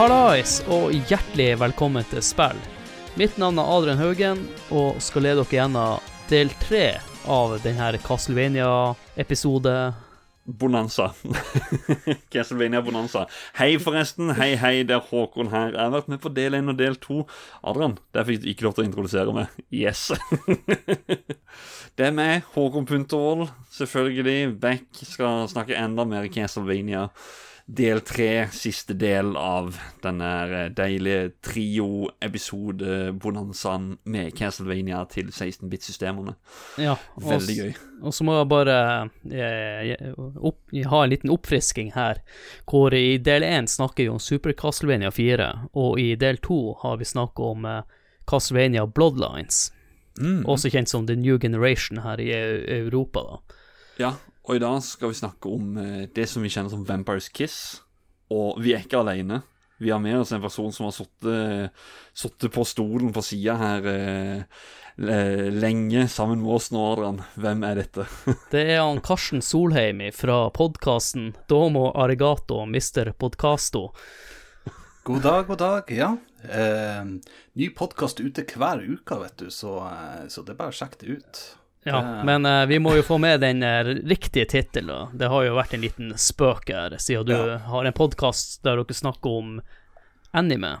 Hallais, og hjertelig velkommen til spill. Mitt navn er Adrian Haugen, og skal lede dere gjennom del tre av denne Castlevania-episode. Bonanza. Castlevania Bonanza. Hei, forresten. Hei, hei, det er Håkon her. Jeg har vært med på del én og del to. Adrian, der fikk du ikke lov til å introdusere meg. Yes. det er meg, Håkon Puntervold, selvfølgelig. Back skal snakke enda mer Castlevania del tre, siste del av denne deilige trio-episode-bonanzaen med Castlevania til 16-bit-systemene. Ja, Veldig gøy. Og så må jeg bare jeg, opp, ha en liten oppfrisking her, hvor i del én snakker vi om Super Castlevania 4, og i del to har vi snakket om Castlevania Bloodlines, Mm. også kjent som The New Generation her i Europa. da. Ja, og i dag skal vi snakke om eh, det som vi kjenner som Vampires Kiss. Og vi er ikke alene. Vi har med oss en person som har sittet- sittet på stolen på sida her eh, lenge sammen med oss nå, Adrian. Hvem er dette? Det er han Karsten Solheim fra podkasten Domo Arigato Mr. Podcasto. God dag, god dag. Ja. Eh, ny podkast ute hver uke, vet du, så, eh, så det er bare å sjekke det ut. Ja, Det- men uh, vi må jo få med den eh, riktige tittelen. Det har jo vært en liten spøk her, siden du Ja. har en podkast der dere snakker om anime.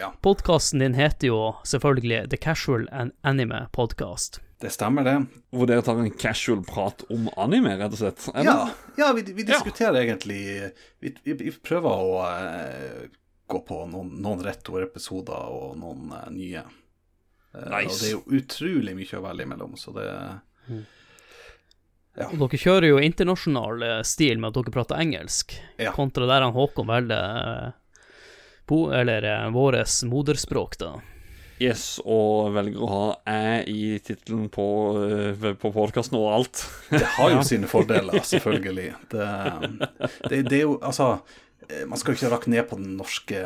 Ja. Podkasten din heter jo selvfølgelig The Casual and Anime Podcast. Det stemmer, det. Hvor dere tar en casual prat om anime, rett og slett? Ja, ja vi, vi diskuterer egentlig vi, vi, vi prøver å uh, gå på noen, noen retroepisoder og noen uh, nye. Eh, Nice. Og det er jo utrolig mye å velge imellom, så det Og dere kjører jo internasjonal eh, stil med at dere prater engelsk, Ja. kontra der han Håkon velger eh, bo, eller våres moderspråk, da. Yes, og velger å ha æ i tittelen på, på podkasten og alt. Det har jo sine fordeler, selvfølgelig. Det, det, det er jo Altså, man skal jo ikke rakke ned på den norske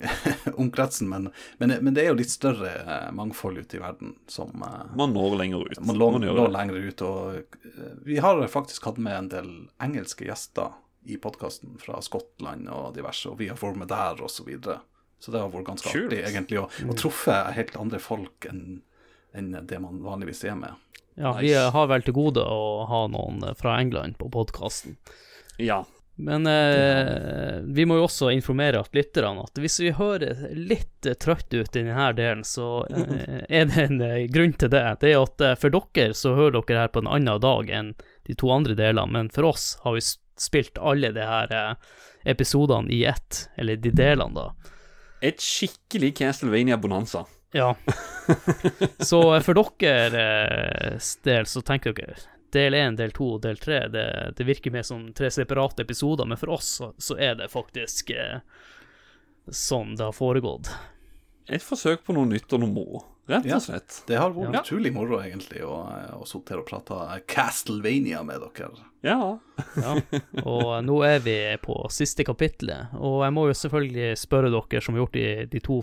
anime-omkretsen, men, men, men det er jo litt større eh, mangfold ute i verden som eh, Man når lenger ut. man lå, gjør når det. lenger ut. Og eh, vi har faktisk hatt med en del engelske gjester i podkasten fra Skottland og diverse, og vi har vært med der, og så videre. Så det har vært ganske Kult. artig, egentlig, å å truffe helt andre folk enn enn det man vanligvis er med. Ja, vi Nice. vi har vel til gode å ha noen fra England på podkasten. Ja. Men eh, vi må jo også informere at lytterne at hvis vi hører litt trøtt ut i denne delen, så eh, er det en eh, grunn til det. Det er at eh, for dere så hører dere her på en annen dag enn de to andre delene, men for oss har vi spilt alle de her eh, episodene i ett, eller de delene, da. Et skikkelig Castlevania Bonanza. Ja. Så for deres del så tenker dere del én, del to og del tre, det, det virker mer som tre separate episoder, men for oss så, så er det faktisk eh, sånn det har foregått. Et forsøk på noe nytt og noe moro, rett og slett. Det har vært Ja. utrolig moro, egentlig, å, å sitte her og prate Castlevania med dere. Ja. Ja. Og nå er vi på siste kapittelet, og jeg må jo selvfølgelig spørre dere som har gjort de, de, to,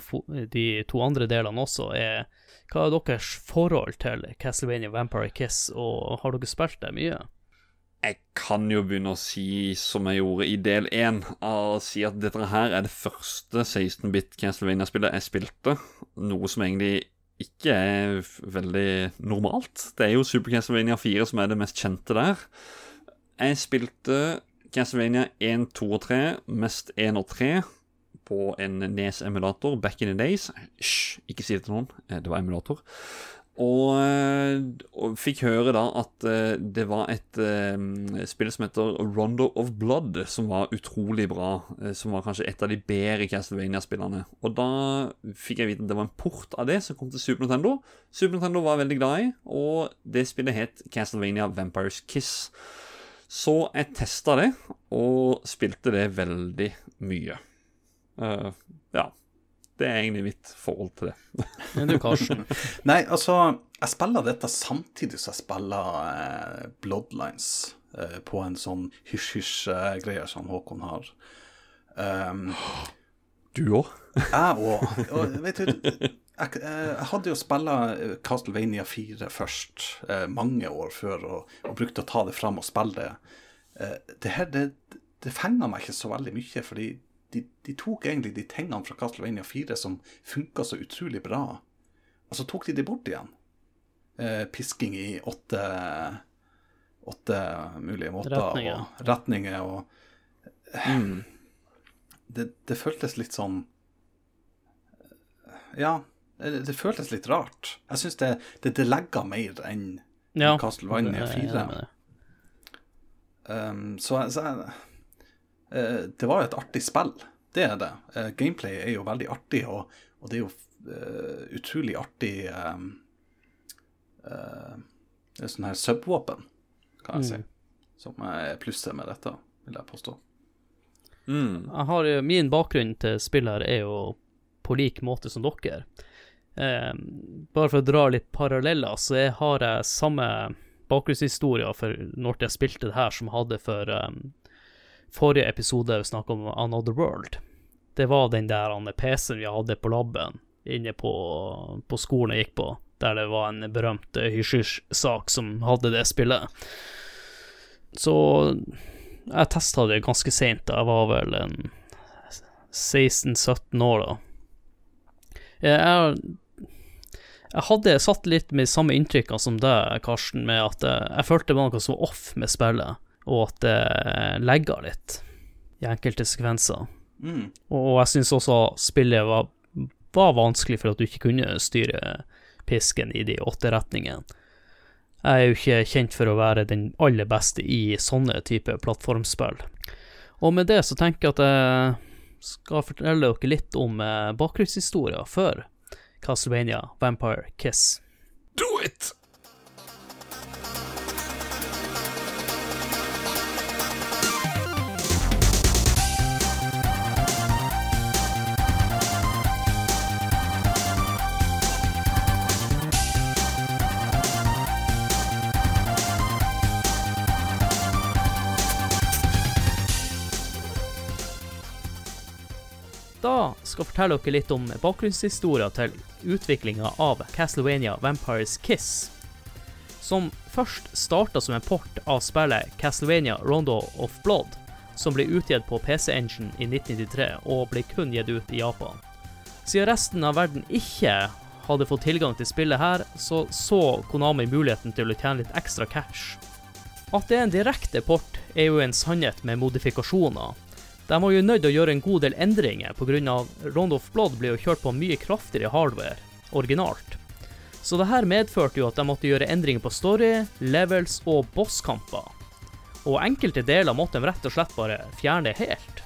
de to andre delene også, er hva er deres forhold til Castlevania Vampire Kiss, og har dere spilt det mye? Jeg kan jo begynne å si som jeg gjorde i del én, å si at dette her er det første 16-bit Castlevania-spillet jeg spilte. Noe som egentlig ikke er veldig normalt. Det er jo Super Castlevania 4 som er det mest kjente der. Jeg spilte Castlevania 1, 2 og 3, mest 1 og 3, på en Nes-emulator back in the days. Hysj, ikke si det til noen. Eh, Det var emulator. Og, eh, og fikk høre da at eh, det var et eh, spill som heter Rondo of Blood, som var utrolig bra. som var kanskje et av de bedre Castlevania-spillene. Og da fikk jeg vite at det var en port av det som kom til Super Nintendo. Super Nintendo var veldig glad i, og det spillet het Castlevania Vampires Kiss. Så jeg testa det, og spilte det veldig mye. Eh, ja. Det er egentlig mitt forhold til det. Men du, Karsten? Nei, altså, jeg spiller dette samtidig som jeg spiller eh, Bloodlines eh, på en sånn hysj-hysj-greie som Håkon har. Um, Du òg? jeg òg. Og vet du, jeg, eh, jeg hadde jo spilla Castlevania 4 først, eh, mange år før, og, og brukte å ta det fram og spille det. Eh, det her, det, det fenga meg ikke så veldig mye, fordi de, de tok egentlig de tingene fra Castlevania 4 som funka så utrolig bra, og så tok de det bort igjen. Eh, pisking i åtte, åtte mulige måter. Retninger. Og retninger og Mm. det, det føltes litt sånn Ja, det, det føltes litt rart. Jeg syns det, det, det legger mer enn Ja. Castlevania jeg er enig 4. med det. Um, så, så jeg, eh, det var jo et artig spill. Det er det. Eh, gameplay er jo veldig artig, og, og det er jo eh, utrolig artig um, uh, Det er sånn her subvåpen, kan jeg si, som er plusset med dette, vil jeg påstå. Mm. Jeg har, min bakgrunn til spill her er jo på lik måte som dere. Eh, bare for å dra litt paralleller, så jeg har jeg samme bakgrunnshistorie for når jeg spilte det her, som jeg hadde for eh, forrige episode vi snakket om Another World. Det var den der han, PC-en vi hadde på laben inne på, på skolen jeg gikk på, der det var en berømt hysj-hysj-sak som hadde det spillet. Så jeg testa det ganske seint. Jeg var vel en 16-17 år da. Jeg, jeg hadde satt litt med samme inntrykkene som deg, Karsten, med at jeg, jeg følte det noe som var off med spillet, og at det legger litt i enkelte sekvenser. Mm. Og jeg syns også spillet var, var vanskelig for at du ikke kunne styre pisken i de åtte retningene. Jeg er jo ikke kjent for å være den aller beste i sånne type plattformspill. Og med det så tenker jeg at jeg skal fortelle dere litt om bakgrunnshistoria bakgrunnshistorien for Castlevania Vampire Kiss. Do it! Da skal jeg fortelle dere litt om bakgrunnshistoria til utviklinga av Castlevania Vampires Kiss, som først starta som en port av spillet Castlevania Rondo of Blood, som ble utgitt på PC Engine i 1993 og ble kun gitt ut i Japan. Siden resten av verden ikke hadde fått tilgang til spillet her, så så Konami muligheten til å tjene litt ekstra cash. At det er en direkte port, er jo en sannhet med modifikasjoner, de var jo nødt til å gjøre en god del endringer pga. Round of Blood ble jo kjørt på mye kraftigere hardware, originalt. Så det her medførte jo at de måtte gjøre endringer på story, levels og bosskamper. Og enkelte deler måtte de rett og slett bare fjerne helt.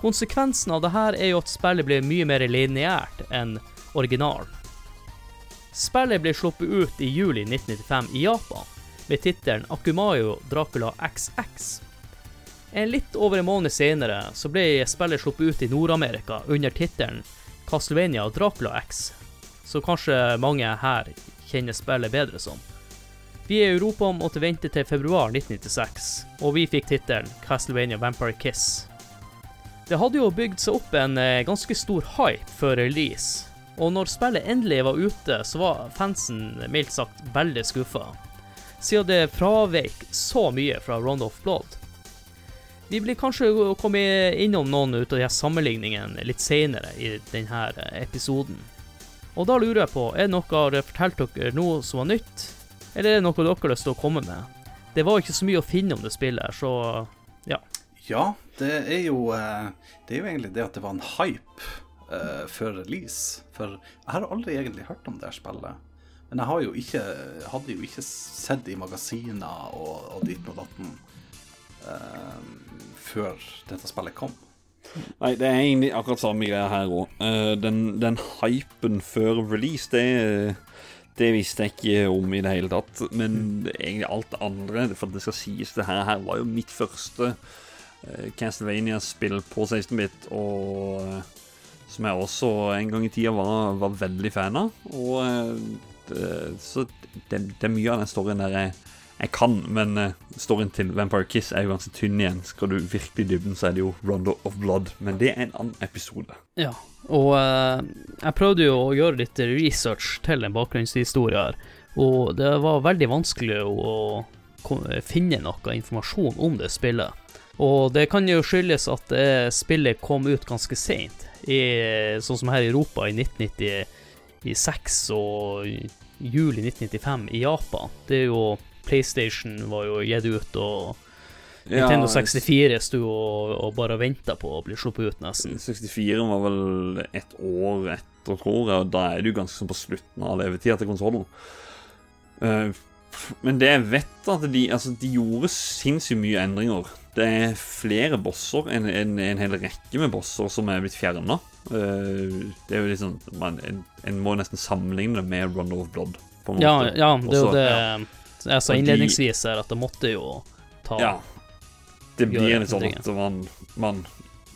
Konsekvensen av det her er jo at spillet ble mye mer lineært enn originalen. Spillet ble sluppet ut i juli 1995 i Japan, med tittelen Akumayo Dracula XX. Litt over en måned senere så ble spillet sluppet ut i Nord-Amerika under tittelen Castlevania Dracula X, som kanskje mange her kjenner spillet bedre som. Vi i Europa måtte vente til februar 1996, og vi fikk tittelen Castlevania Vampire Kiss. Det hadde jo bygd seg opp en eh, ganske stor hype før release, og når spillet endelig var ute, så var fansen mildt sagt veldig skuffa, siden det fraveik så mye fra Round of Blood. Vi blir kanskje å komme innom noen ut av de her sammenligningene litt senere i denne episoden. Og da lurer jeg på, er det noe dere har fortalt dere noe som var nytt, eller er det noe dere har lyst til å komme med? Det var ikke så mye å finne om det spillet, så ja. Ja, det er jo eh, Det er jo egentlig det at det var en hype uh, før release. For jeg har aldri egentlig hørt om det spillet. Men jeg jo ikke, hadde jo ikke sett i magasiner og, og dit og datten eh, før dette spillet kom. Nei, det er egentlig akkurat samme greia her òg. den, den hypen før release, det, det visste jeg ikke om i det hele tatt. Men egentlig alt det andre, for det skal sies, det her, her var jo mitt første uh, Castlevania-spill på 16-bit, og uh, som jeg også en gang i tida var, var veldig fan av. Og eh, det, Så det, det er mye av den storyen der jeg, jeg kan, men eh, storyen til Vampire Kiss er jo ganske tynn igjen. Skal du virkelig dybden, så er det jo Rondo of Blood, men det er en annen episode. Ja, og uh, jeg prøvde jo å gjøre litt research til en bakgrunnshistorie her, og det var veldig vanskelig å finne noe informasjon om det spillet. Og det kan jo skyldes at spillet kom ut ganske seint. Sånn som her i Europa i 1996 og juli 1995 i Japan. Det er jo PlayStation var jo gitt ut, og Nintendo 64 sto og, og bare venta på å bli sluppet ut, nesten. 64 var vel et år etter, tror jeg, og da er du ganske sånn på slutten av levetida til konsollen. Uh, men det jeg vet, at de, altså, de gjorde sinnssykt mye endringer. Det er flere bosser, en, en, en hel rekke med bosser som er blitt fjerna. Eh, det er jo liksom man, en, en, må nesten sammenligne det med Run of Blood. På en ja, måte. ja, det er jo det ja. jeg sa innledningsvis her, at det måtte jo ta Ja. Det blir litt sånn at man, man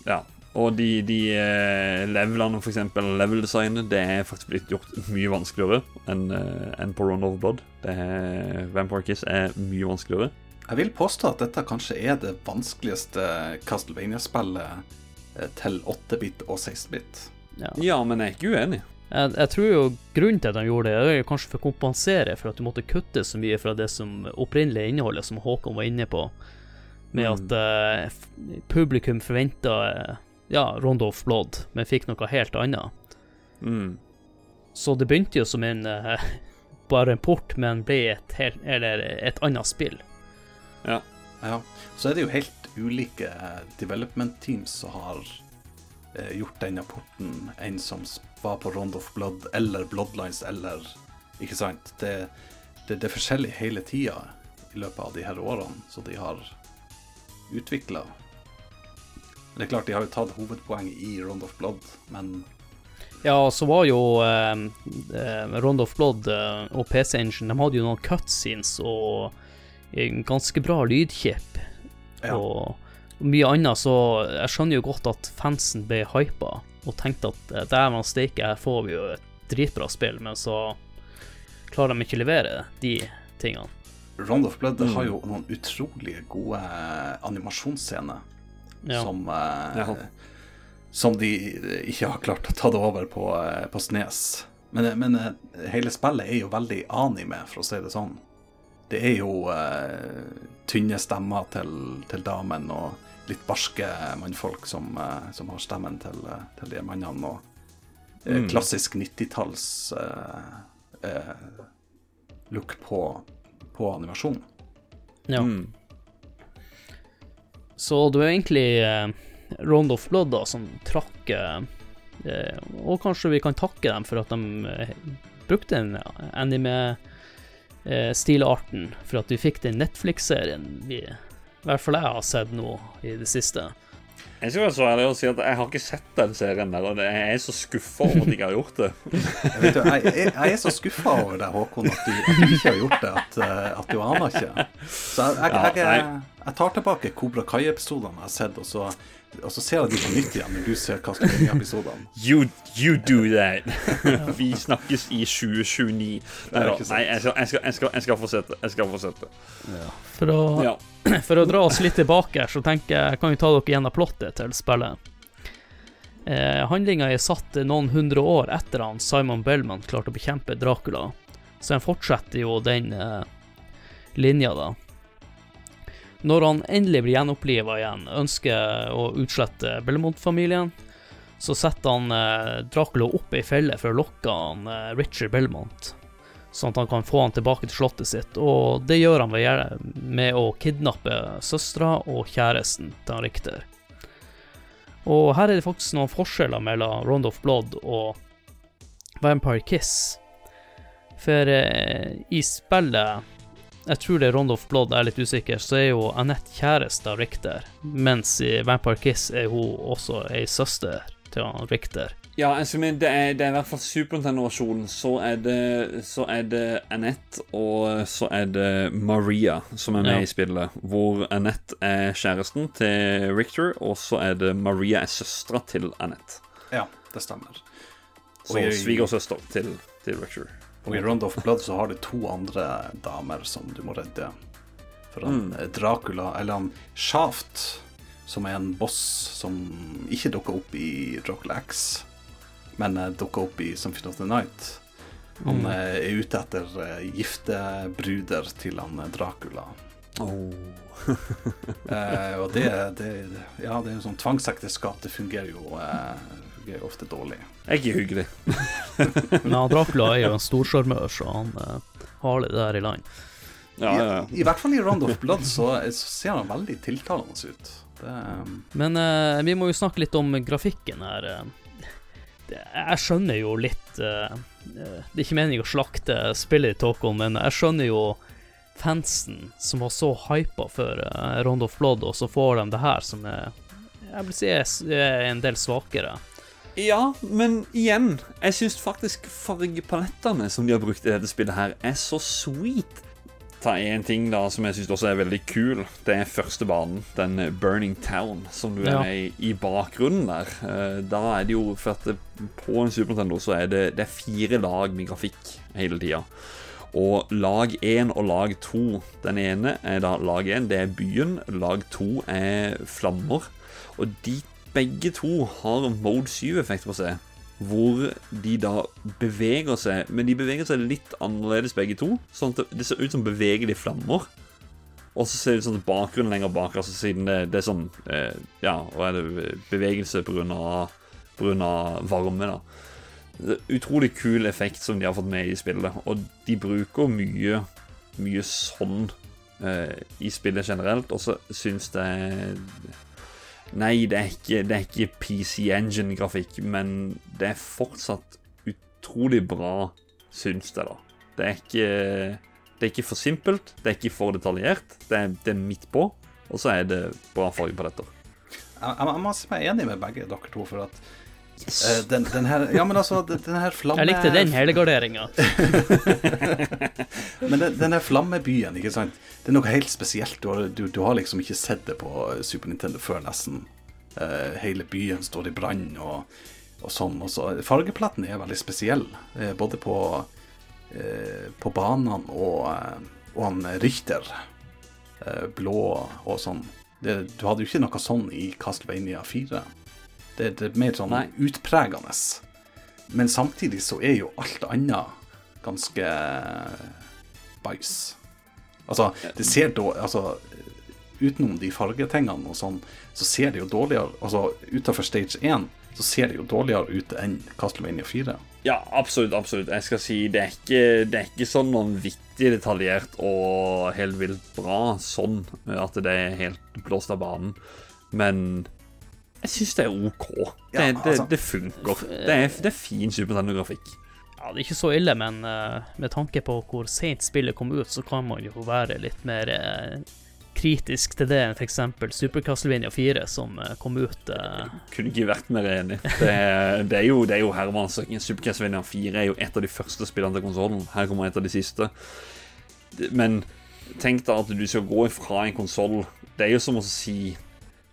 Ja. Og de, de eh, levelene, f.eks. level-designet, det er faktisk blitt gjort mye vanskeligere enn uh, en på Run of Blood. Det er, Vampire Kiss er mye vanskeligere. Jeg vil påstå at dette kanskje er det vanskeligste Castlevania-spillet eh, til 8-bit og 16-bit. Ja. ja. men jeg er ikke uenig. Jeg, jeg, tror jo grunnen til at de gjorde det, er kanskje for å kompensere for at du måtte kutte så mye fra det som opprinnelige innholdet, som Håkon var inne på, med mm. at uh, publikum forventa uh, ja, Rondo of Blood, men fikk noe helt annet. Mm. Så det begynte jo som en uh, bare en port, men ble et, helt, eller et annet spill. Ja. ja. Så er det jo helt ulike development teams som har eh, gjort denne porten, en som var på Round of Blood eller Bloodlines eller Ikke sant? Det, det, det er forskjellig hele tida i løpet av de her årene, så de har utvikla. Det er klart, de har jo tatt hovedpoenget i Round of Blood, men ja, så var jo eh, eh Round of Blood eh, og PC Engine De hadde jo noen cutscenes og en ganske bra lydkjip. Ja. Og, mye annet, så jeg skjønner jo godt at fansen ble hypa og tenkte at eh, dæven steike, her får vi jo et dritbra spill, men så klarer de ikke å levere de tingene. Round of Blood mm. har jo noen utrolig gode animasjonsscener ja. som eh, ja. Som de ikke har klart å ta det over på, eh, på Snes. Men, men, hele spillet er jo veldig anime, for å si det sånn det er jo uh, tynne stemmer til, til damen og litt barske mannfolk som, uh, som har stemmen til, uh, til de mannene. Og mm. klassisk 90-talls look på, på animasjon. Ja. Mm. Så det var egentlig Round of Blood da, som trakk Og kanskje vi kan takke dem for at de brukte en anime eh, for at vi fikk den Netflix-serien vi i hvert fall jeg har sett nå i det siste. Jeg skal være så ærlig å si at jeg har ikke sett den serien der, og jeg er så skuffa over at jeg ikke har gjort det. jeg, du, jeg, jeg, er så skuffa over deg, Håkon, at du, at du, ikke har gjort det. At, eh, at du aner ikke. Så jeg, jeg tar tilbake Kobra Kai-episodene jeg har sett, og så og så ser jeg de på nytt igjen når du ser Castlevania-episodene. You, you, do that. Vi snakkes i 2029. Nei, nei jeg, skal, jeg, skal, jeg, skal, jeg skal fortsette. Jeg skal fortsette. Ja. For, å, ja. for å dra oss litt tilbake, så tenker jeg kan vi ta dere gjennom plottet til spillet. Eh, Handlinga er satt noen hundre år etter han Simon Bellman klarte å bekjempe Dracula, så en fortsetter jo den eh, linja, da. Når han endelig blir gjenoppliva igjen, ønsker å utslette Belmont-familien, så setter han eh, Dracula opp i felle for å lokke han eh, Richard Belmont, sånn at han kan få han tilbake til slottet sitt. Og det gjør han ved, med å kidnappe søstera og kjæresten til han Richter. Og her er det faktisk noen forskjeller mellom Round of Blood og Vampire Kiss. For eh, i spillet jeg tror det er Round of Blood, er litt usikker, så er jo Annette kjæreste av Richter, mens i Vampire Kiss er hun også ei søster til han Richter. Ja, altså, men det er, det er i hvert fall Super Nintendo-versjonen. Så, så, er det Annette, og så er det Maria som er med ja. i spillet. Hvor Annette er kjæresten til Richter, og så er det Maria er søstera til Annette. Ja, det stemmer. Så svigersøster til, til Richter. Og i Round of Blood så har du to andre damer som du må redde. For han mm. Dracula, eller han Shaft, som er en boss som ikke dukker opp i Dracula X, men eh, dukker opp i Something of the Night. Han mm. Eh, er ute etter eh, giftebruder til han Dracula. Oh. Eh, og det, det Ja, det er jo sånn tvangsekteskap. Det fungerer jo, eh, jo ofte dårlig. Jeg er hyggelig. Men han Dracula er jo en storsjarmør, så han uh, har det der i land. Ja, ja, ja. I, I hvert fall i Round of Blood så, så ser han veldig tiltalende ut. Det, Men uh, vi må jo snakke litt om grafikken her. eh. Det, jeg skjønner jo litt Det er ikke meningen å slakte spillet i Tokon, men jeg skjønner jo fansen som var så hypa for uh, Round of Blood, og så får de det her som er Jeg vil si er, er en del svakere. Ja, men igjen, jeg syns faktisk fargepalettene som de har brukt i dette spillet her, er så sweet. Ta én ting da som jeg syns også er veldig kul. Det er første banen, den Burning Town, som du er Ja. i, i bakgrunnen der. Eh, Da er det jo For at på en Super Nintendo så er det, det er fire lag med grafikk hele tida. Og lag én og lag to Den ene er da lag én, det er byen. Lag to er flammer. Og de begge to har mode 7-effekt på seg. Hvor de da beveger seg, men de beveger seg litt annerledes begge to. Sånn at det, det ser ut som bevegelige flammer. Og så ser det sånn bakgrunnen lenger bak, altså siden det, det er sånn eh, Ja, hva er det bevegelse pga. varme, da. Utrolig kul effekt som de har fått med i spillet. Og de bruker mye, mye sånn eh, i spillet generelt. Og så syns jeg Nei, det er ikke, det er ikke PC Engine-grafikk, men det er fortsatt utrolig bra, syns jeg, da. Det er ikke Det er ikke for simpelt, det er ikke for detaljert. Det er, det er midt på, og så er det bra fargepaletter. jeg, jeg, jeg må si meg enig med begge dere to, for at den, den her Ja, men altså, den, her flamme... Jeg likte den helgarderinga. Men den, den her flammebyen, ikke sant Det er noe helt spesielt. Du har, du, du har liksom ikke sett det på Super Nintendo før, nesten. Uh, hele byen står i brann og, og sånn. Og så, fargeplaten er veldig spesiell, uh, både på, uh, på banene og, eh, og han Richter. Eh, blå og sånn. Det, du hadde jo ikke noe sånn i Castlevania 4. Det, det er mer sånn Nei. utpregende. Men samtidig så er jo alt annet ganske bæsj. Altså, det ser da Altså, utenom de fargetingene og sånn, så ser det jo dårligere Altså, utenfor stage 1 så ser det jo dårligere ut enn Castlevania 4. Ja, absolutt. absolutt. Jeg skal si det er ikke, det er ikke sånn vanvittig detaljert og helt vilt bra sånn at det er helt blåst av banen. Men jeg syns det er OK. Det, Ja, det, altså- det funker. Det er, det er fin Super Nintendo-grafikk. Ja, det er ikke så ille, men uh, med tanke på hvor sent spillet kom ut, så kan man jo være litt mer uh, kritisk til det enn f.eks. Super Castlevania 4, som uh, kom ut Kunne ikke vært mer enig. Det er, det er jo, det er jo herremannsøking. Super Castlevania 4 er jo et av de første spillene til konsollen. Her kommer et av de siste. Men tenk deg at du skal gå fra en konsoll Det er jo som å si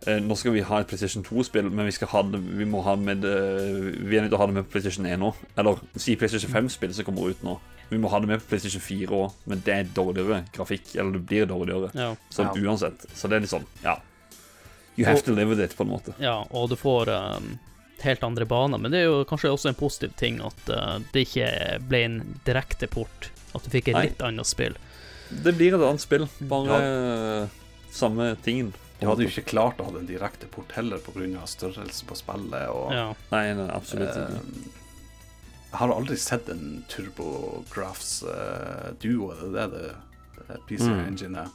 Nå skal vi ha et PlayStation 2-spill, men vi, skal ha det, vi må ha det med eh, Vi er nødt til å ha det med på PlayStation 1 nå. Eller si PlayStation 5-spill som kommer ut nå. Vi må ha det med på PlayStation 4 òg, men det er dårligere grafikk. Eller det blir dårligere. ja, Sånn Ja. uansett. Så det er litt sånn, ja. You have Og- to live with it, på en måte. ja, og du får um, helt andre baner. Men det er jo kanskje også en positiv ting at uh, det ikke ble en direkte port. At du fikk et Nei. litt annet spill. Det blir et annet spill, bare ja. samme tingen. De hadde jo ikke klart å ha en direkte port heller pga. størrelsen på spillet. og Ja. Nei, nei absolutt Eh, ikke. Jeg har aldri sett en TurboGrafs uh, duo, eh, det er det, det PC Mm. Engine er?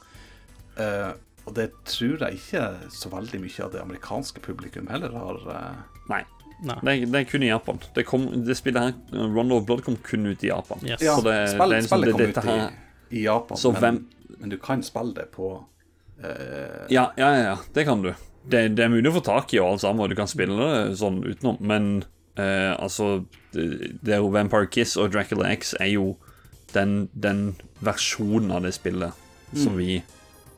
Eh, og det tror jeg ikke så veldig mye av det amerikanske publikum heller har. eh, Nei. Nei. Det er, det er kun i Japan. Det, kom, det spillet her, Run of Blood, kom kun ut i Japan. Yes. ja, Så det- spillet, det er liksom spillet det- kom ut i, i Japan, Så men, hvem- men du kan spille det på eh, Ja, ja, ja, det kan du. Det, det er mulig å få tak i og alt sammen, og du kan spille det sånn utenom, men uh, altså det, det er jo Vampire Kiss og Dracula X er jo den, den versjonen av det spillet som vi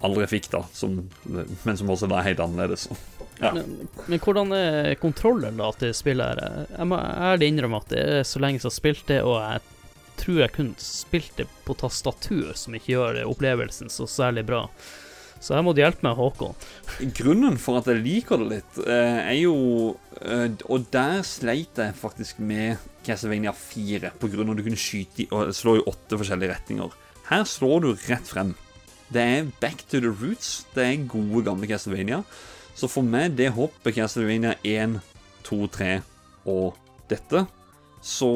aldri fikk, da, som, men som også er helt annerledes. Ja. Men, men hvordan er kontrollen da til spillet her? Jeg må ærlig innrømme at det er så lenge siden jeg har spilt det, og jeg tror jeg kun spilte det på tastatur, som ikke gjør opplevelsen så særlig bra. Så her må du hjelpe meg, Håkon. Grunnen for at jeg liker det litt, eh, er jo eh, Og der sleit jeg faktisk med Castlevania 4, på grunn av at du kunne skyte og slå i åtte forskjellige retninger. Her slår du rett frem. Det er back to the roots. Det er gode, gamle Castlevania. Så for meg, det hoppet Castlevania 1, 2, 3 og dette, så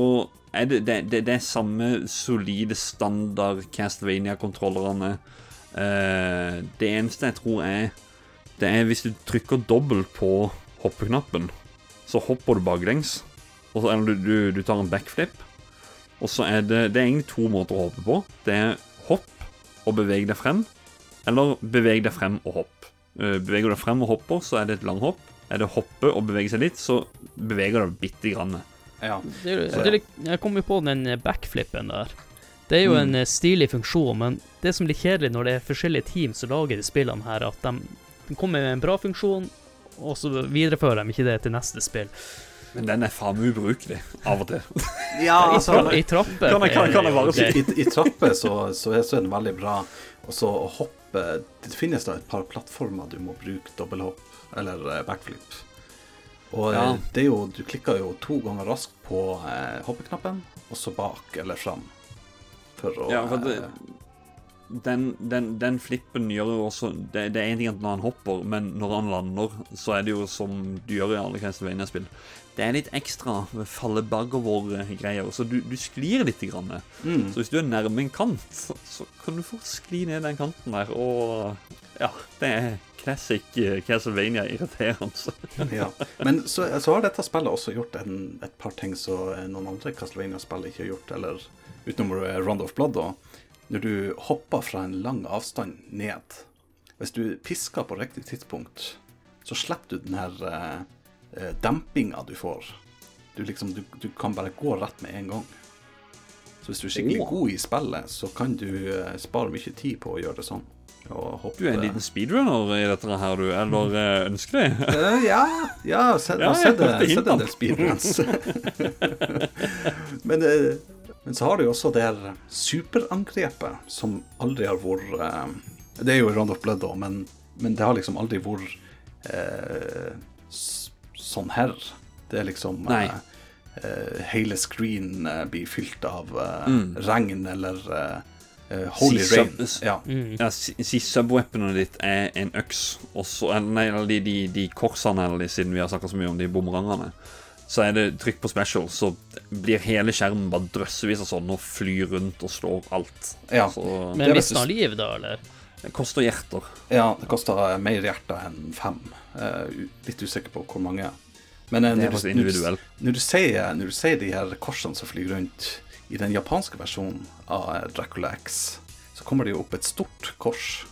er det, det, det, det er samme solide standard Castlevania-kontrollerne. Eh, det eneste jeg tror er Det er hvis du trykker dobbelt på hoppeknappen, så hopper du baklengs. Og så, eller du, du, du tar en backflip. Og så er det Det er egentlig to måter å hoppe på. Det er hopp og beveg deg frem, eller beveg deg frem og hopp. Eh, Beveger du deg frem og hopper, så er det et langhopp. Er det hoppe og bevege seg litt, så beveger du deg bitte grann. Ja. Det, Så- det, jeg kom jo på den backflippen der. Det er jo en eh, stilig funksjon, men det som blir kjedelig når det er forskjellige team som lager de spillene her, at de, de kommer med en bra funksjon, og så viderefører de ikke det til neste spill. Men den er faen meg ubrukelig av og til. ja I, altså, tra I trapper Kan jeg- kan- kan jeg bare I, i trapper så, så, er, så er den veldig bra. Og så å hoppe Det finnes da et par plattformer du må bruke dobbelthopp eller eh, backflip. Og eh, Ja. det er jo Du klikker jo to ganger raskt på eh, hoppeknappen, og så bak eller fram. For å Ja, for det, eh, den, den, den flippen gjør jo også det, det er én ting at når han hopper, men når han lander, så er det jo som du gjør i alle Castlevania-spill. Det er litt ekstra falle bakover-greier, så du, du sklir litt. Grann. mm, Så hvis du er nærme en kant, så, så kan du få skli ned den kanten der, og ja, det er classic eh, Castlevania irriterende. ja. Men så, så har dette spillet også gjort en, et par ting som noen andre Castlevania-spill ikke har gjort, eller utenom eh, Round of Blood. da. Når du hopper fra en lang avstand ned Hvis du pisker på riktig tidspunkt, så slipper du den her eh, eh, dempinga du får. Du, liksom, du, du kan bare gå rett med en gang. Så hvis du er skikkelig god i spillet, så kan du eh, spare mye tid på å gjøre det sånn. Og hoppe Du er en liten speedrunner i dette her, du, eller eh, ønsker det? uh, ja, ja, se, Ja, jeg har sett, en del speedruns. men, eh, men så har du jo også det her superangrepet som aldri har vært eh, Det er jo i Round of Blood, da, men, men det har liksom aldri vært eh, sånn her. Det er liksom Nei. eh, eh, Hele screen eh, blir fylt av eh, Mm. regn eller eh, eh, holy rain. Ja. Mm. Ja, si, si ditt er en øks, og så eller, Nei, de, de, de korsene, eller de, siden vi har snakka så mye om de bumerangene. Så er det trykk på special, så blir hele skjermen bare drøssevis av sånn og flyr rundt og slår alt. Ja. Så Men er mister han liv, da, eller? det koster hjerter. Ja, det koster mer hjerter enn fem. Uh, litt usikker på hvor mange. Men eh, Det er når, du, når, du, når, du ser, når du ser de her korsene som flyr rundt i den japanske versjonen av eh, Dracula X, så kommer det jo opp et stort kors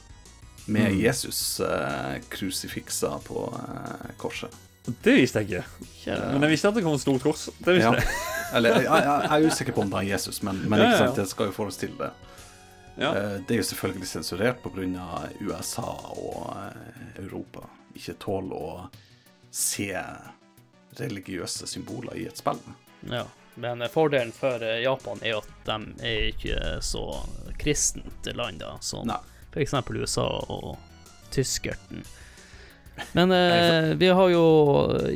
med Mm. Jesus-krusifikser krusifiksa på eh, korset. Det visste jeg ikke. Ja. Men jeg visste at det kom et stort kors. Det visste Ja. jeg. Eller jeg, jeg, jeg er usikker på om det er Jesus, men, men Ja, ikke ja, sant, det skal jo forestille det. Ja. det. Det er jo selvfølgelig sensurert pga. USA og eh, Europa. Ikke tåler å se religiøse symboler i et spill. Ja. Men eh, fordelen for eh, Japan er at de er ikke så kristent land, da, som f.eks. USA og tyskerten. Men eh, vi har jo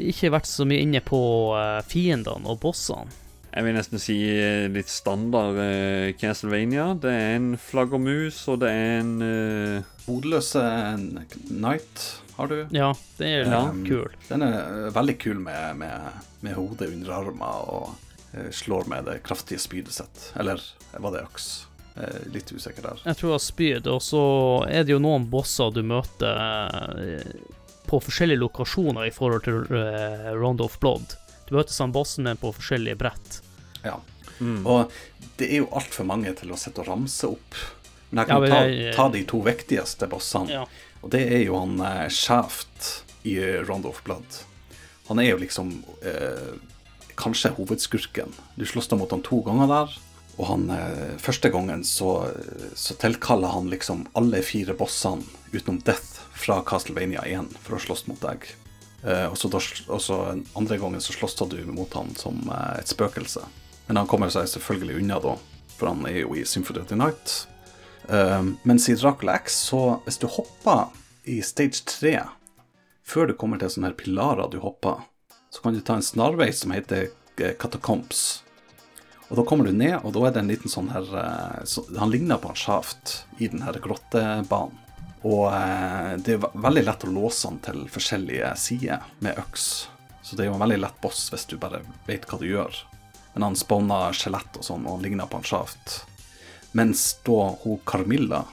ikke vært så mye inne på eh, fiendene og bossene. Jeg vil nesten si eh, litt standard eh, Castlevania. Det er en flaggermus, og det er en eh, Hodeløse Knight har du. Ja, det er Ja. kul. Den er eh, veldig kul med, med, med hodet under armen og eh, slår med det kraftige spydet sitt. Eller var det øks? Eh, litt usikker der. Jeg tror jeg har spyd, og så er det jo noen bosser du møter eh, på forskjellige lokasjoner i forhold til uh, Round of Blood. Du møter han bossen, men på forskjellige brett. Ja. mm. Og det er jo altfor mange til å sitte og ramse opp. Men jeg Ja, kan men ta, jeg- ta de to viktigste bossene. Ja. Og det er jo han eh, Shaft i eh, Round of Blood. Han er jo liksom eh, kanskje hovedskurken. Du slåss da mot han to ganger der. Og han, eh, første gangen så, så tilkaller han liksom alle fire bossene utenom Death fra Castlevania 1 for å slåss mot deg. Eh, og så og så andre gangen så slåss du mot han som eh, et spøkelse. Men han kommer seg selvfølgelig unna da, for han er jo i Symphony of the Night. Um, mens i Dracula X, så hvis du hopper i stage 3 før du kommer til sånne her pilarer du hopper, så kan du ta en snarvei som heter eh, Catacombs. Og da kommer du ned, og da er det en liten sånn her eh, så, Han ligner på en sjaft i den her grottebanen. Og eh, det er veldig lett å låse han til forskjellige sider med øks. Så det er jo en veldig lett boss hvis du bare vet hva du gjør. Men han spawner skjelett og sånn, og han ligner på en sjaft. Mens da hun Carmilla,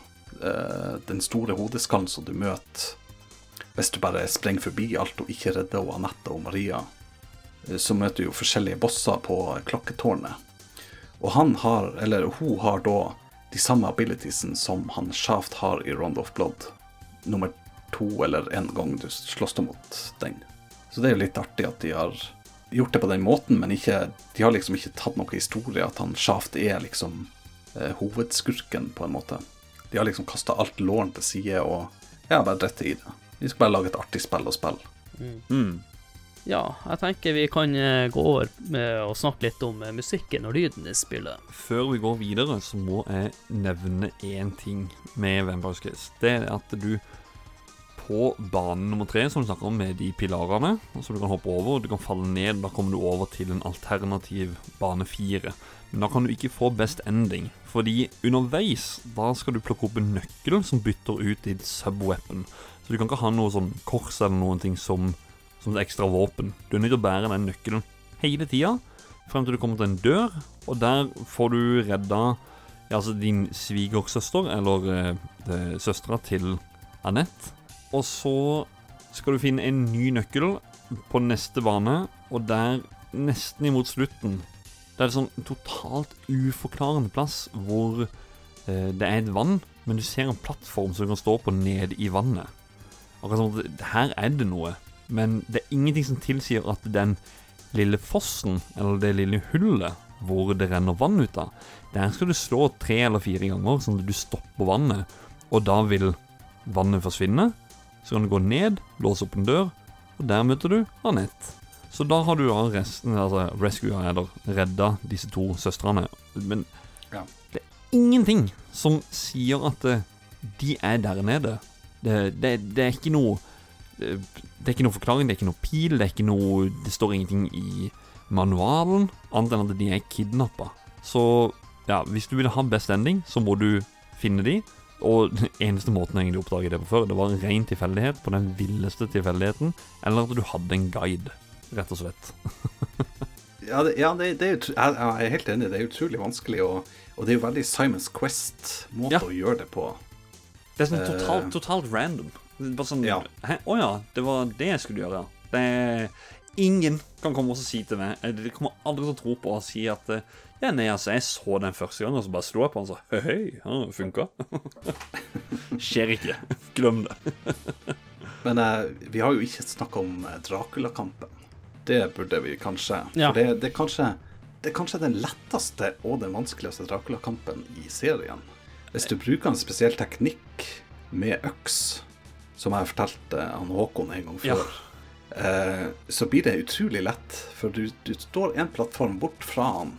eh, den store hodeskallen som du møter hvis du bare sprenger forbi alt og ikke redder og Anette og Maria, eh, så møter du jo forskjellige bosser på klokketårnet. Og han har, eller hun har da de samme abilitiesene som han Shaft har i Round of Blood. Nummer to eller en gang du slåss mot den. Så det er jo litt artig at de har gjort det på den måten, men ikke, de har liksom ikke tatt noe historie at han Shaft er liksom eh, hovedskurken, på en måte. De har liksom kasta alt låren til side og ja, bare dritt i det. De skal bare lage et artig spill å spille. Mm. Ja, jeg tenker vi kan eh, gå over med å snakke litt om eh, musikken og lyden i spillet. Før vi går videre, så må jeg nevne én ting med Vampire Skies. Det er at du på bane nummer tre, som du snakker om, med de pilarene, som du kan hoppe over, du kan falle ned, da kommer du over til en alternativ bane fire. Men da kan du ikke få best ending, fordi underveis da skal du plukke opp en nøkkel som bytter ut ditt subweapon. Så du kan ikke ha noe sånn kors eller noen ting som, som et ekstra våpen. Du er nødt til å bære den nøkkelen hele tida frem til du kommer til en dør, og der får du redda ja, altså din svigersøster, eller eh, søstera til Anette. Og så skal du finne en ny nøkkel på neste bane, og der, nesten imot slutten, det er en sånn totalt uforklarende plass hvor eh, det er et vann, men du ser en plattform som du kan stå på nede i vannet. Akkurat som at her er det noe, men det er ingenting som tilsier at den lille fossen, eller det lille hullet hvor det renner vann ut av, der skal du slå tre eller fire ganger, sånn at du stopper vannet, og da vil vannet forsvinne. Så kan du gå ned, låse opp en dør, og der møter du Anette. Så da har du resten, altså rescua eller redda disse to søstrene. Men Ja. det er ingenting som sier at eh, de er der nede. Det, det, det er ikke noe det, er ikke noe forklaring, det er ikke noe pil, det er ikke noe Det står ingenting i manualen, annet enn at de er kidnappa. Så ja, hvis du vil ha best ending, så må du finne de. Og den eneste måten jeg egentlig oppdaget det på før, det var en ren tilfeldighet på den villeste tilfeldigheten, eller at du hadde en guide, rett og slett. Ja, det, ja det, det er jeg, jeg er helt enig. Det er utrolig vanskelig, og, og det er jo veldig Simons Quest-måte Ja. å gjøre det på. Det er sånn Eh. totalt, totalt random. Bare sånn Ja. Hæ? Å ja, det var det jeg skulle gjøre, ja. Det er Ingen kan komme og si til meg eh, De kommer aldri til å tro på og si at eh, Ja, nei, altså, jeg så den første gang, og så bare slo jeg på den og sa hei, hei, ja, det funka. Skjer ikke. Glem det. Men eh, vi har jo ikke snakka om eh, Dracula-kampen. Det burde vi kanskje. Ja. For det, det, er kanskje, det er kanskje den letteste og den vanskeligste Dracula-kampen i serien. Hvis du bruker en spesiell teknikk med øks, som jeg fortalte han Håkon en gang Ja. før, eh, så blir det utrolig lett. For du, du står en plattform bort fra han.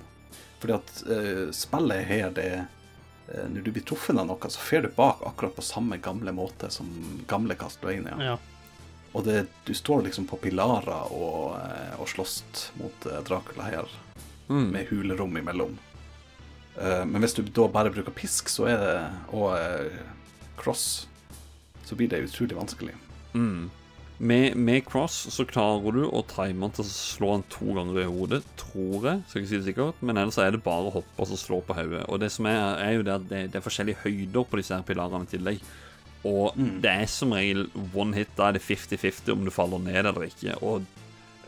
Fordi at eh, spillet her, det eh, Når du blir truffet av noe, så fer du bak akkurat på samme gamle måte som gamle Castlevania. Ja. Og det, du står liksom på pilarer og, eh, og slåss mot eh, Dracula her, Mm. med hulerom imellom. Eh, Men hvis du da bare bruker pisk så er det, og eh, cross, så blir det utrolig vanskelig. Mm. Med, med cross så klarer du å time han til å slå han to ganger i hodet, tror jeg. Skal ikke si det sikkert, men ellers er det bare å hoppe og så slå på hodet. Og det som er, er jo det at det, det er forskjellige høyder på disse her pilarene i tillegg. Og det er som regel one hit. Da er det 50-50 om du faller ned eller ikke. Og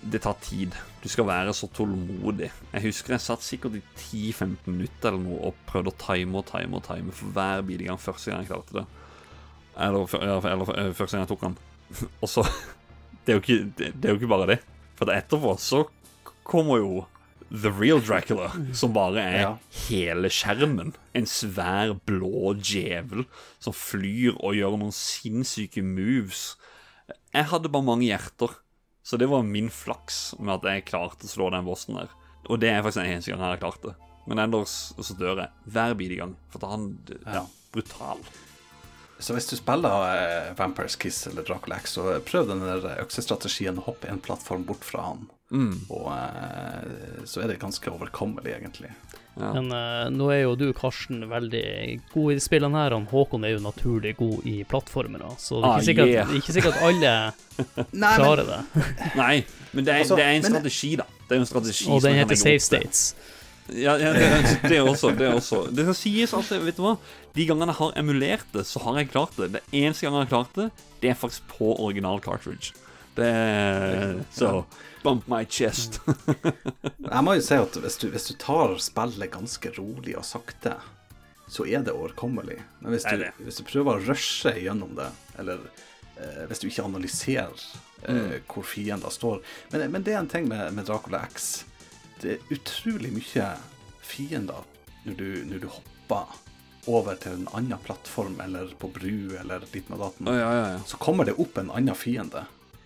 det tar tid. Du skal være så tålmodig. Jeg husker jeg satt sikkert i 10-15 minutter eller noe og prøvde å time og time og time for hver bilgang første gang jeg klarte det. Eller, eller, eller eh, første gang jeg tok den. Og så det er, jo ikke, det, det er jo ikke bare det. For etterpå så kommer jo The Real Dracula, som bare er Ja. hele skjermen. En svær, blå djevel som flyr og gjør noen sinnssyke moves. Jeg hadde bare mange hjerter, så det var min flaks med at jeg klarte å slå den bossen der. Og det er faktisk den eneste gangen jeg har klart det. Men ellers så dør jeg hver bidige gang. For at han ja, Ja. brutal. Så hvis du spiller eh, Vampires Kiss eller Dracula X, så prøv den der øksestrategien. Hopp en plattform bort fra han. Og eh, så er det ganske overkommelig, egentlig. Ja. Men eh, nå er jo du, Karsten, veldig god i de spillene her. og Håkon er jo naturlig god i plattformere, så det er Ah, ikke sikkert, yeah. er ikke sikkert alle Nei, klarer det. Nei, men det er, Altså, det er en men- strategi, da. Det er en strategi Og den heter Safe Save Det. States. Ja, ja det, det også. Det også Det skal sies at vet du hva De gangene jeg har emulert det, så har jeg klart det. Det eneste gangen jeg har klart det, det er faktisk på original cartridge. Det Så bump my chest. Jeg må jo si at hvis du, hvis du tar spillet ganske rolig og sakte, så er det overkommelig. Men hvis du, hvis du prøver å rushe gjennom det, eller eh, hvis du ikke analyserer eh, hvor fiender står men, men det er en ting med, med Dracula X. Det er utrolig mye fiender når du, når du hopper over til en annen plattform, eller på bru, eller ditt med datten. oh, ja, ja, ja. Så kommer det opp en annen fiende.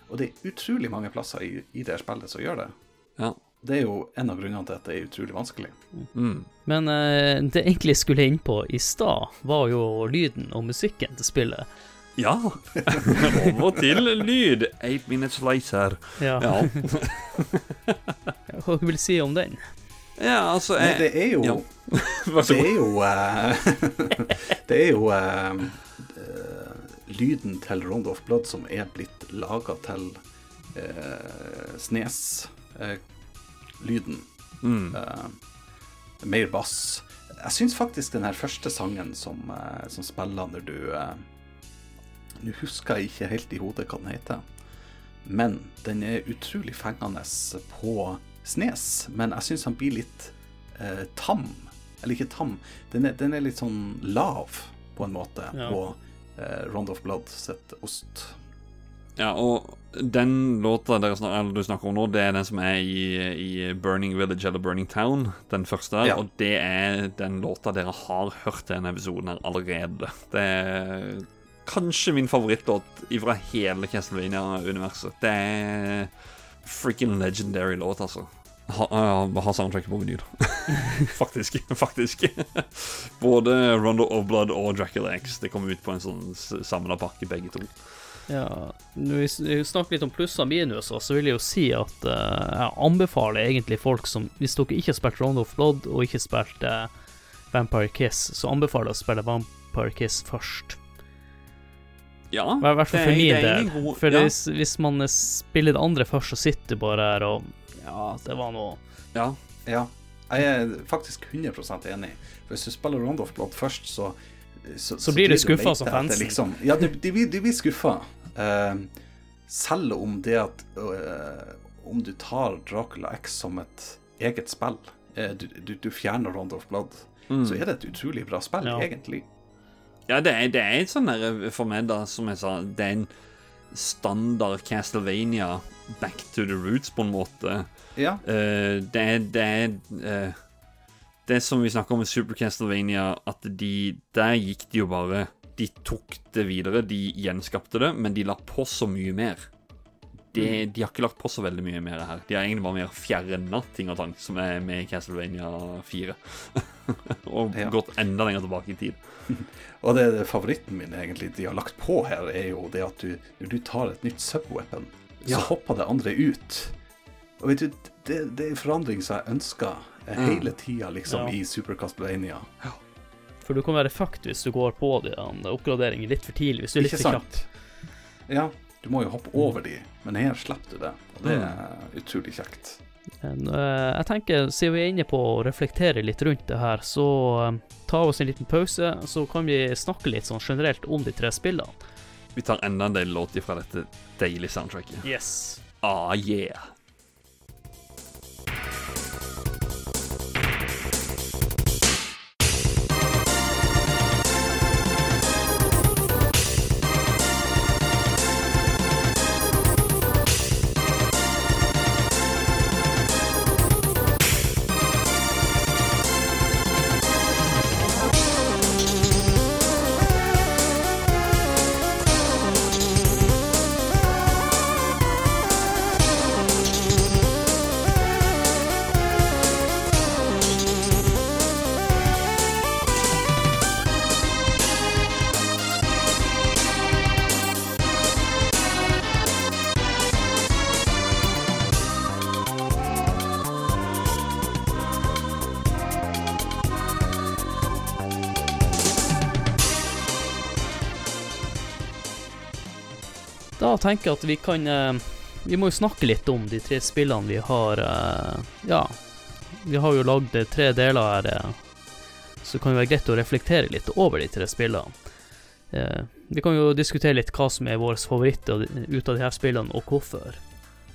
Og det er utrolig mange plasser i, i det spillet som gjør det. ja. Det er jo en av grunnene til at det er utrolig vanskelig. Mm. Men eh, det jeg egentlig skulle inn på i stad, var jo lyden og musikken til spillet. Ja. Over til lyd. Eight minutes later. Ja. Ja. Hva vil si om den? ja, altså Nei, det er jo ja. Det er jo uh, Det er jo eh, lyden til Rond of Blood som er blitt laga til uh, Snes-lyden. Mm. Mer bass. Jeg syns faktisk den her første sangen som, som spiller når du Nå husker jeg ikke helt i hodet hva den heter, men den er utrolig fengende på Snes. Men jeg syns han blir litt eh, tam. Eller ikke tam, den er, den er litt sånn lav, på en måte, Ja. på eh, Round of Blood sitt ost. Ja, og den låta dere snak eller du snakker om nå, det er den som er i, i Burning Village eller Burning Town. Den første. Ja. Og det er den låta dere har hørt i denne episoden her allerede. Det er kanskje min favorittlåt fra hele Castlevania-universet. Det er freaking legendary låt, altså. Ha, ha, ha soundtracket på vinyl. faktisk. Faktisk. Både Rondo of Blood og Dracula X. Det kommer ut på en sånn samla pakke, begge to. Ja, Når vi snakker litt om plusser og minus, så vil jeg jo si at uh, jeg anbefaler egentlig folk som Hvis dere ikke har spilt Rondo of Blood og ikke spilt uh, Vampire Kiss, så anbefaler jeg å spille Vampire Kiss først. Ja, I hvert fall for min del. For ja. hvis, hvis man eh, spiller det andre først, så sitter du bare her og Ja, det var noe Ja. Ja, jeg er faktisk 100 enig. For hvis du spiller Round of Blood først, så Så blir du skuffa som fansen. Liksom, ja, du, de, blir- de blir skuffa. Uh, selv om det at uh, Om du tar Dracula X som et eget spill, uh, du, du, du fjerner Round of Blood, så er det et utrolig bra spill, Ja. egentlig. Ja, det er, det er en sånn der for meg, da, som jeg sa, det er en standard Castlevania back to the roots, på en måte. Ja. Uh, det er Det er eh, Det som vi snakker om med Super Castlevania, at de Der gikk de jo bare De tok det videre, de gjenskapte det, men de la på så mye mer. De, de har ikke lagt på så veldig mye mer her. De har egentlig bare mer fjerna ting og tang som er med i Castlevania 4. og Ja. gått enda lenger tilbake i tid. Og det, det favoritten min egentlig de har lagt på her, er jo det at du, når du tar et nytt subweapon, så hopper det andre ut. Og vet du, det, det er en forandring som jeg ønsker mm. hele tida, liksom, Ja. i Super Castlevania. For du kan være fucked hvis du går på de oppgraderingen litt for tidlig. Hvis du er litt Ikke for sant? Ja, du må jo hoppe over de, men her slipper du det. Og det er utrolig kjekt. Men, eh, jeg tenker, siden vi er inne på å reflektere litt rundt det her, så eh, ta oss en liten pause, så kan vi snakke litt sånn generelt om de tre spillene. Vi tar enda en del låter fra dette deilige soundtracket. Yes. Ah, yeah. Tenker at vi kan eh, Vi må jo snakke litt om de tre spillene vi har eh, Ja, vi har jo lagd eh, tre deler her, så det kan jo være greit å reflektere litt over de tre spillene. Vi kan jo diskutere litt hva som er våre favoritter ut av de her spillene, og hvorfor.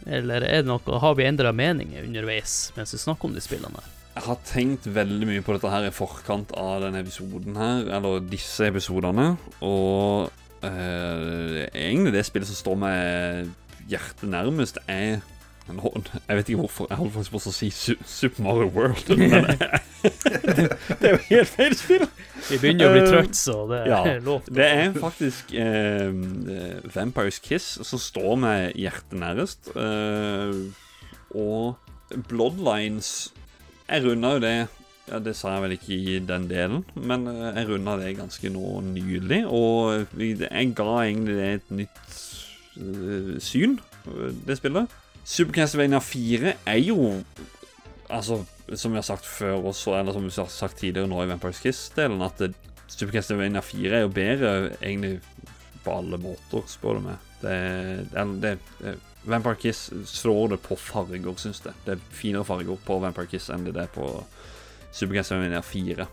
Eller er det noe, har vi endra meninger underveis mens vi snakker om de spillene? Jeg har tenkt veldig mye på dette her i forkant av denne episoden her, eller disse episodene, og eh, egentlig det spillet som står meg hjertet nærmest, er Jeg vet ikke hvorfor. Jeg holdt faktisk på å si Super Mario World, men det er jo helt feil spill! Vi begynner å bli Eh, trøtt, så det ja, er lov. Det er faktisk eh, eh, Vampires Kiss som står meg hjertet nærest. Eh, og Bloodlines Jeg runda jo det ja, Det sa jeg vel ikke i den delen, men eh, jeg runda det ganske nå nylig. Og jeg ga egentlig det et nytt uh, syn, eh, det spillet. Super Castlevania 4 er jo Altså, som vi har sagt før også, eller som vi har sagt tidligere nå i Vampires Kiss-delen, at Super Castlevania 4 er jo bedre egentlig på alle måter, spør du meg. Det, det, det Vampire Kiss slår det på farger, syns jeg. Det er finere farger på Vampire Kiss enn det er på Super Castlevania 4.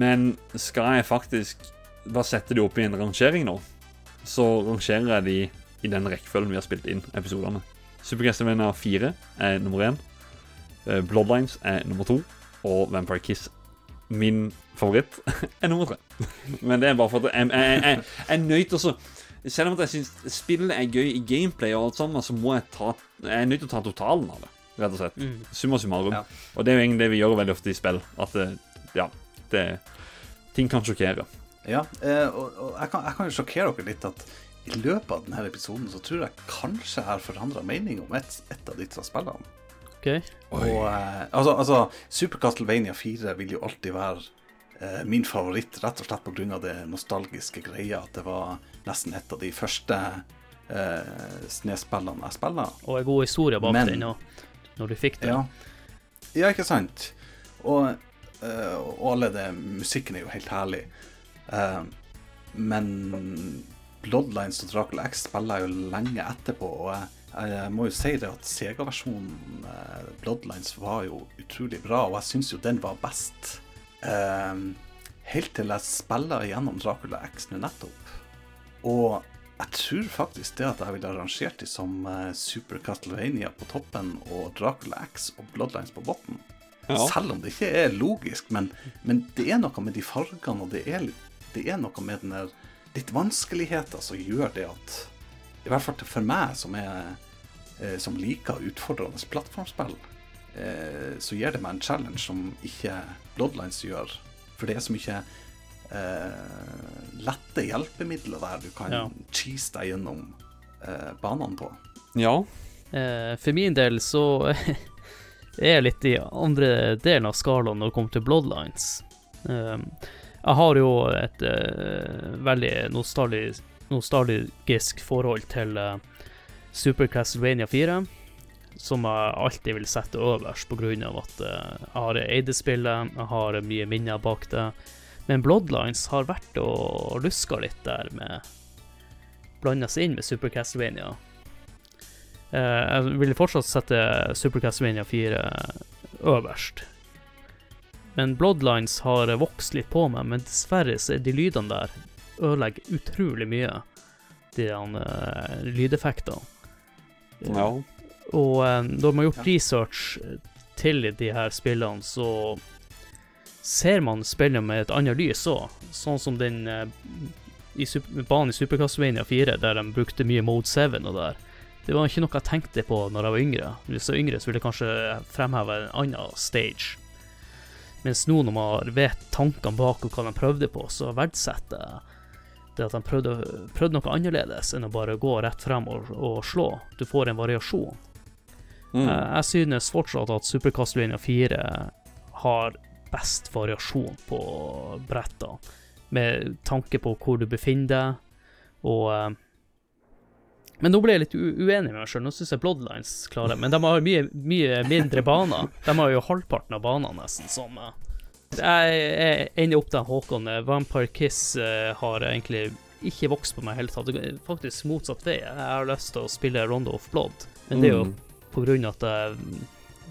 Men skal jeg faktisk bare sette de opp i en rangering nå, så rangerer jeg de i den rekkefølgen vi har spilt inn episodene. Super Castlevania 4 er nummer 1. Bloodlines er nummer 2. Og Vampire Kiss, min favoritt, er nummer 3. Men det er bare for at jeg, jeg, jeg, jeg nøyt også. Selv om jeg syns spillet er gøy i gameplay, og alt sammen, så må jeg ta Jeg er nødt til å ta totalen av det, rett og slett. Mm. Summa summarum. Ja. Og det er jo egentlig det vi gjør veldig ofte i spill. At det, ja, det Ting kan sjokkere. Ja, eh, og, og jeg, kan, jeg kan jo sjokkere dere litt at i løpet av denne episoden så tror jeg kanskje jeg har forandra mening om et, et av disse spillene. Okay. Og, eh, altså, altså, Super Castlevania 4 vil jo alltid være eh, min favoritt, rett og slett pga. det nostalgiske greia at det var nesten et av de første eh, snespillene jeg spiller. Og en god historie bak den, og når du fikk det. Ja. ja, ikke sant? Og, eh, og alle det Musikken er jo helt herlig. Eh, men Bloodlines og Dracula X spiller jeg jo lenge etterpå, og jeg, jeg må jo si det at Sega-versjonen eh, Bloodlines var jo utrolig bra, og jeg syns jo den var best. Helt til jeg spiller gjennom Dracula X nå nettopp. Og jeg tror faktisk det at jeg ville arrangert de som eh, Super Castlevania på toppen og Dracula X og Bloodlines på bunnen. Ja. Selv om det ikke er logisk, men, men det er noe med de fargene, og det er, det er noe med den der litt vanskeligheter som gjør det at I hvert fall for meg, som, er, eh, som liker utfordrende plattformspill, eh, så gir det meg en challenge som ikke Bloodlines gjør. For det er så mye eh, lette hjelpemidler der du kan Ja. cheese deg gjennom eh, banene på. Ja. Eh, for min del så er jeg litt i andre delen av skalaen når det kommer til Bloodlines. Um, jeg har jo et eh, veldig nostalgisk, nostalgisk forhold til eh, Super Castlevania 4, som jeg alltid vil sette øverst av at eh, jeg har eid det spillet, jeg har mye minner bak det. Men Bloodlines har vært og luska litt der med Blanda seg inn med Super Castlevania. Eh, jeg vil fortsatt sette Super Castlevania 4 øverst. Men Bloodlines har vokst litt på meg, men dessverre så er de lydene der ødelegger utrolig mye. De uh, lydeffektene. ja. Og eh, når man har gjort research til de her spillene, så ser man spillet med et annet lys òg. Sånn som den eh, i super, banen i Super Castlevania 4, der de brukte mye Mode 7 og der. Det var ikke noe jeg tenkte på når jeg var yngre. Hvis jeg var yngre, så ville jeg kanskje fremheve en annen stage. Mens nå når man vet tankene bak og hva de prøvde på, så verdsetter jeg det at de prøvde, prøvde noe annerledes enn å bare gå rett frem og, og slå. Du får en variasjon. Mm. Jeg, jeg synes fortsatt at Super Castlevania 4 har best variasjon på bretta, med tanke på hvor du befinner deg, og eh, Men nå ble jeg litt uenig med meg sjøl. Nå syns jeg Bloodlines klarer Men de har mye, mye mindre baner. De har jo halvparten av banene, nesten, som eh, Jeg jeg ender opp der, Håkon. Eh, Vampire Kiss har egentlig ikke vokst på meg i hele tatt. Det er faktisk motsatt vei. Jeg har lyst til å spille Rondo of Blood, men det er jo Mm. på grunn av at jeg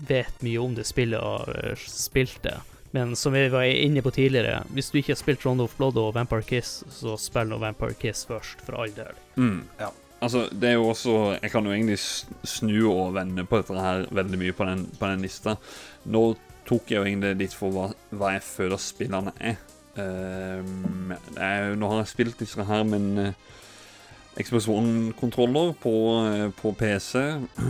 vet mye om det spillet og har spilt det. Men som vi var inne på tidligere, hvis du ikke har spilt Rondo of Blood og Vampire Kiss, så spill nå Vampire Kiss først, for all del. Mm. Ja. Altså, det er jo også Jeg kan jo egentlig snu og vende på dette her veldig mye på den, på den lista. Nå tok jeg jo egentlig litt for hva, hva jeg føler spillerne er. Det er nå har jeg spilt disse her med en eh, Xbox One-kontroller på, uh, på PC.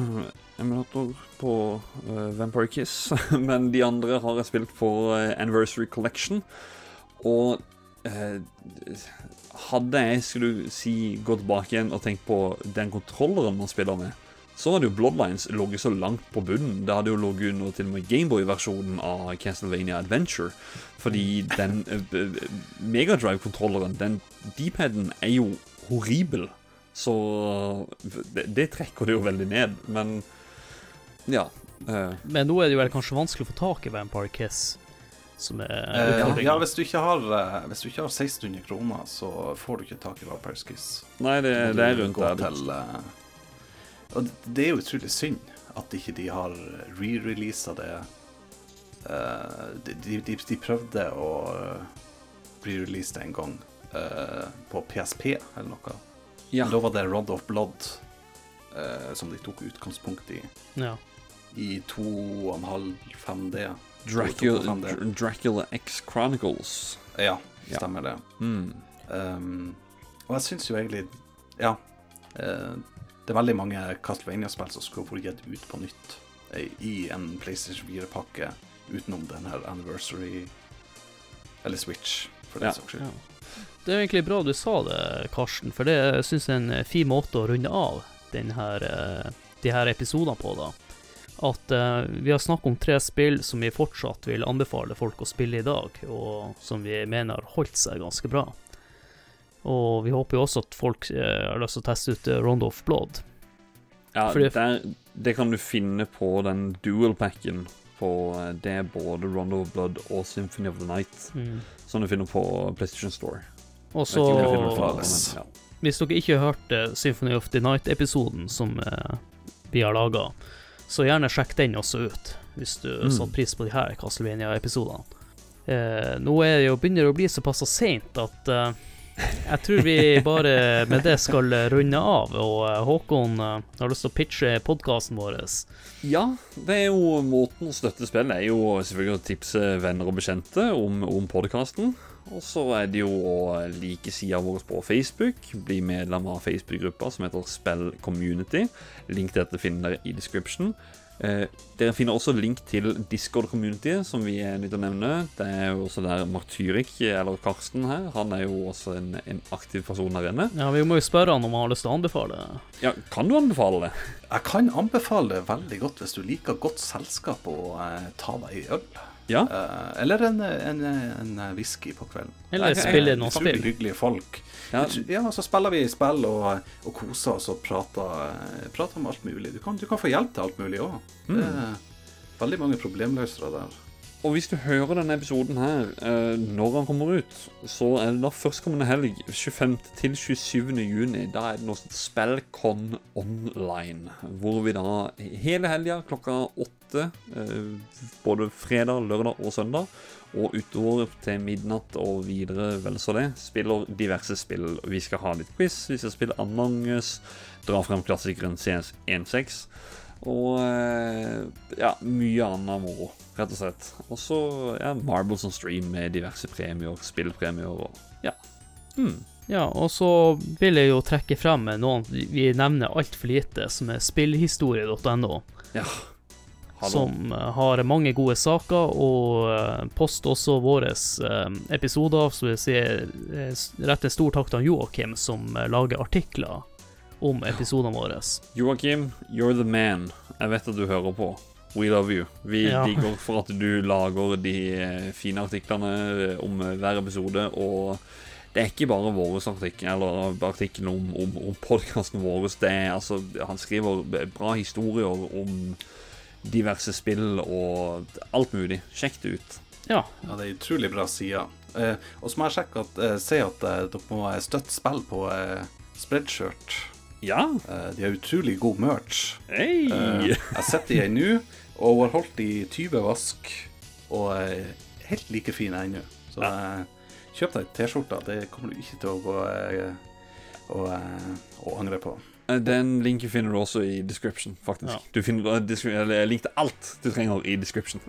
Emulator på uh, Vampire Kiss. Men de andre har jeg spilt på uh, Anniversary Collection. Og eh, hadde jeg skulle si gå tilbake igjen og tenkt på den kontrolleren man spiller med, så hadde jo Bloodlines ligget så langt på bunnen. Det hadde jo ligget under til og med Gameboy-versjonen av Castlevania Adventure. Fordi den Megadrive-kontrolleren, den deepheaden, er jo horribel. Så det, det trekker det jo veldig ned. Men ja. Uh, Men nå er det jo kanskje vanskelig å få tak i Vampire Kiss, som er uh, ja, hvis du, ikke har, eh, hvis du ikke har 1600 kroner, så får du ikke tak i Vampire Kiss. nei, det, det er rundt der. til, Og det- det er jo utrolig synd at ikke de har re-releasa det. Eh, de, de, de, de prøvde å eh, re-release det en gang eh, på PSP eller noe. Ja. Da var det Rod of Blood eh, som de tok utgangspunkt i. Ja. I 2,5-5D. Dracula, 2,5D. Dracula X Chronicles. Ja, Ja. stemmer det. Mm. Um, og jeg syns jo egentlig Ja. Uh, det er veldig mange Castlevania-spill som skulle vært gitt ut på nytt eh, i en PlayStation 4-pakke utenom den her Anniversary Eller Switch, for den Ja. saks skyld. Ja. Det er egentlig bra du sa det, Karsten, for det syns jeg er en fin måte å runde av den her, eh, de her episodene på. da. At eh, vi har snakket om tre spill som vi fortsatt vil anbefale folk å spille i dag, og som vi mener har holdt seg ganske bra. Og vi håper jo også at folk eh, har lyst til å teste ut eh, Rondo of Blood. Ja, Fordi- der, det kan du finne på den dual-packen på eh, Det er både Rondo of Blood og Symphony of the Night, som du finner på PlayStation Store. Og så ja. Hvis dere ikke har hørt eh, Symphony of the Night-episoden som eh, vi har laga, så gjerne sjekk den også ut, hvis du Mm. satte pris på de her Castlevania-episodene. Eh, nå er det jo, begynner det å bli såpass seint at eh, jeg tror vi bare med det skal runde av. Og eh, Håkon eh, har lyst til å pitche podkasten vår. Ja, det er jo måten å støtte spill er jo selvfølgelig å tipse venner og bekjente om, om podkasten. Og så er det jo å like sida vår på Facebook. Bli medlem av Facebook-gruppa som heter Spill Community. Link til dette finner dere i description. Eh, dere finner også link til Discord-community, som vi er nødt til å nevne. Det er jo også der Martyrik, eller Karsten her, han er jo også en, en aktiv person her inne. Ja, vi må jo spørre han om han har lyst til å anbefale. det. Ja, Kan du anbefale det? Jeg kan anbefale det veldig godt hvis du liker godt selskap og eh, ta deg en øl. Ja. Uh, eller en, en, en whisky på kvelden. Eller er spille noen utrolig spill. hyggelige folk. Ja. Ja, så spiller vi spill og, og koser oss og prater, prater om alt mulig. Du kan, du kan få hjelp til alt mulig òg. Mm. Veldig mange problemløsere der. Og hvis du hører denne episoden her eh, når den kommer ut, så er det da førstkommende helg, 25. til 27. juni. Da er det noe sånt Spellcon Online. Hvor vi da hele helga klokka åtte, eh, både fredag, lørdag og søndag, og utover til midnatt og videre, vel så det, spiller diverse spill. Vi skal ha litt quiz, vi skal spille Among dra frem klassikeren CS16. Og eh, ja, mye annet moro, rett og slett. Og så ja, Marbles on stream med diverse premier, spillpremier og ja. Mm. Ja, og så vil jeg jo trekke frem noen vi nevner altfor lite, som er spillhistorie.no. Ja. Hallo. som eh, har mange gode saker, og eh, post også våre eh, episoder. Så vil jeg si rette en stor takk til Joakim, som lager artikler om episodene våre. Joakim, you're the man. Jeg vet at du hører på. We love you. Vi Ja. digger for at du lager de eh, fine artiklene eh, om eh, hver episode. Og det er ikke bare vår artikkel eller artiklene om, om, om podkasten vår. Det er altså Han skriver bra historier om diverse spill og alt mulig. Sjekk det ut. Ja, Ja, det er utrolig bra sider. Eh, og så må jeg sjekke at, eh, se at eh, dere må støtte spill på eh, Spreadshirt. Ja. Eh, de har utrolig god merch. Hey. Eh, jeg sitter i ei nå, og har holdt i 20 vask, og er helt like fin ennå. Så ja. kjøp deg T-skjorta. Det kommer du ikke til å gå eh, å, eh, å angre på. Eh, Den linken finner du også i description, faktisk. Ja. Du finner eh, eller, link til alt du trenger i description.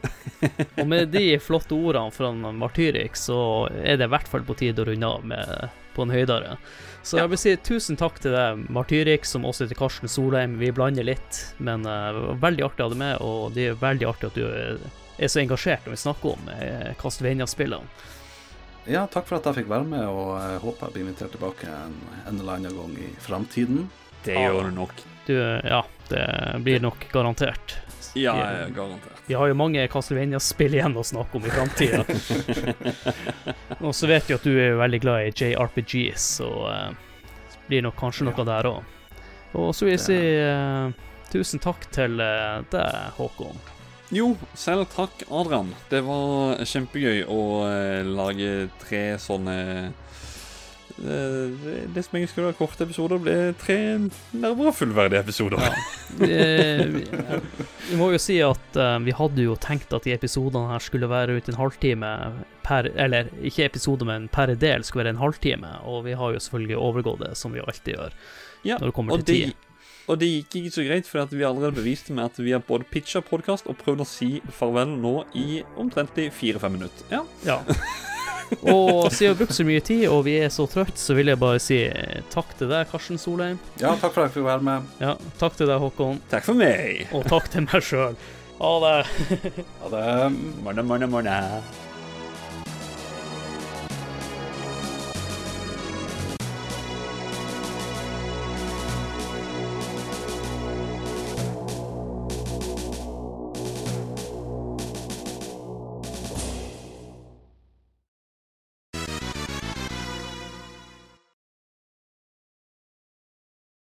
Og med de flotte ordene fra Martyrik, så er det i hvert fall på tide å runde av med på en høydere. Så jeg vil si tusen takk til deg, Martyrik, som også heter Karsten Solheim. Vi blander litt, men uh, veldig artig å ha deg med, og det er veldig artig at du er, er så engasjert når vi snakker om uh, Castlevania-spillene. Ja, takk for at jeg fikk være med, og jeg håper jeg blir invitert tilbake en, en eller annen gang i framtiden. Det gjør du nok. Du, ja, det blir nok garantert. Ja, Ja. garantert. Vi har jo mange Castlevania-spill igjen å snakke om i framtida. og så vet vi at du er jo veldig glad i JRPGs, så uh, blir nok kanskje noe der òg. Og så vil jeg si uh, tusen takk til uh, deg, Håkon. Jo, selv takk, Adrian. Det var kjempegøy å lage tre sånne Det som egentlig skulle være korte episoder, ble tre nærmere fullverdige episoder. Ja. vi, må jo si at eh, vi hadde jo tenkt at de episodene her skulle være rundt en halvtime per Eller ikke episode, men per del skulle være en halvtime, og vi har jo selvfølgelig overgått det, som vi alltid gjør Ja, når det kommer til tid. og det gikk ikke så greit, for vi allerede beviste med at vi har både pitcha podkast og prøvd å si farvel nå i omtrentlig fire-fem minutter. Ja. Ja. Og siden vi har brukt så mye tid, og vi er så trøtt, så vil jeg bare si eh, takk til deg, Karsten Solheim. Ja, takk for at jeg fikk være med. Ja, takk til deg, Håkon. Takk for meg. Og takk til meg sjøl. Ha det. Ha det. Morne, morne, morna.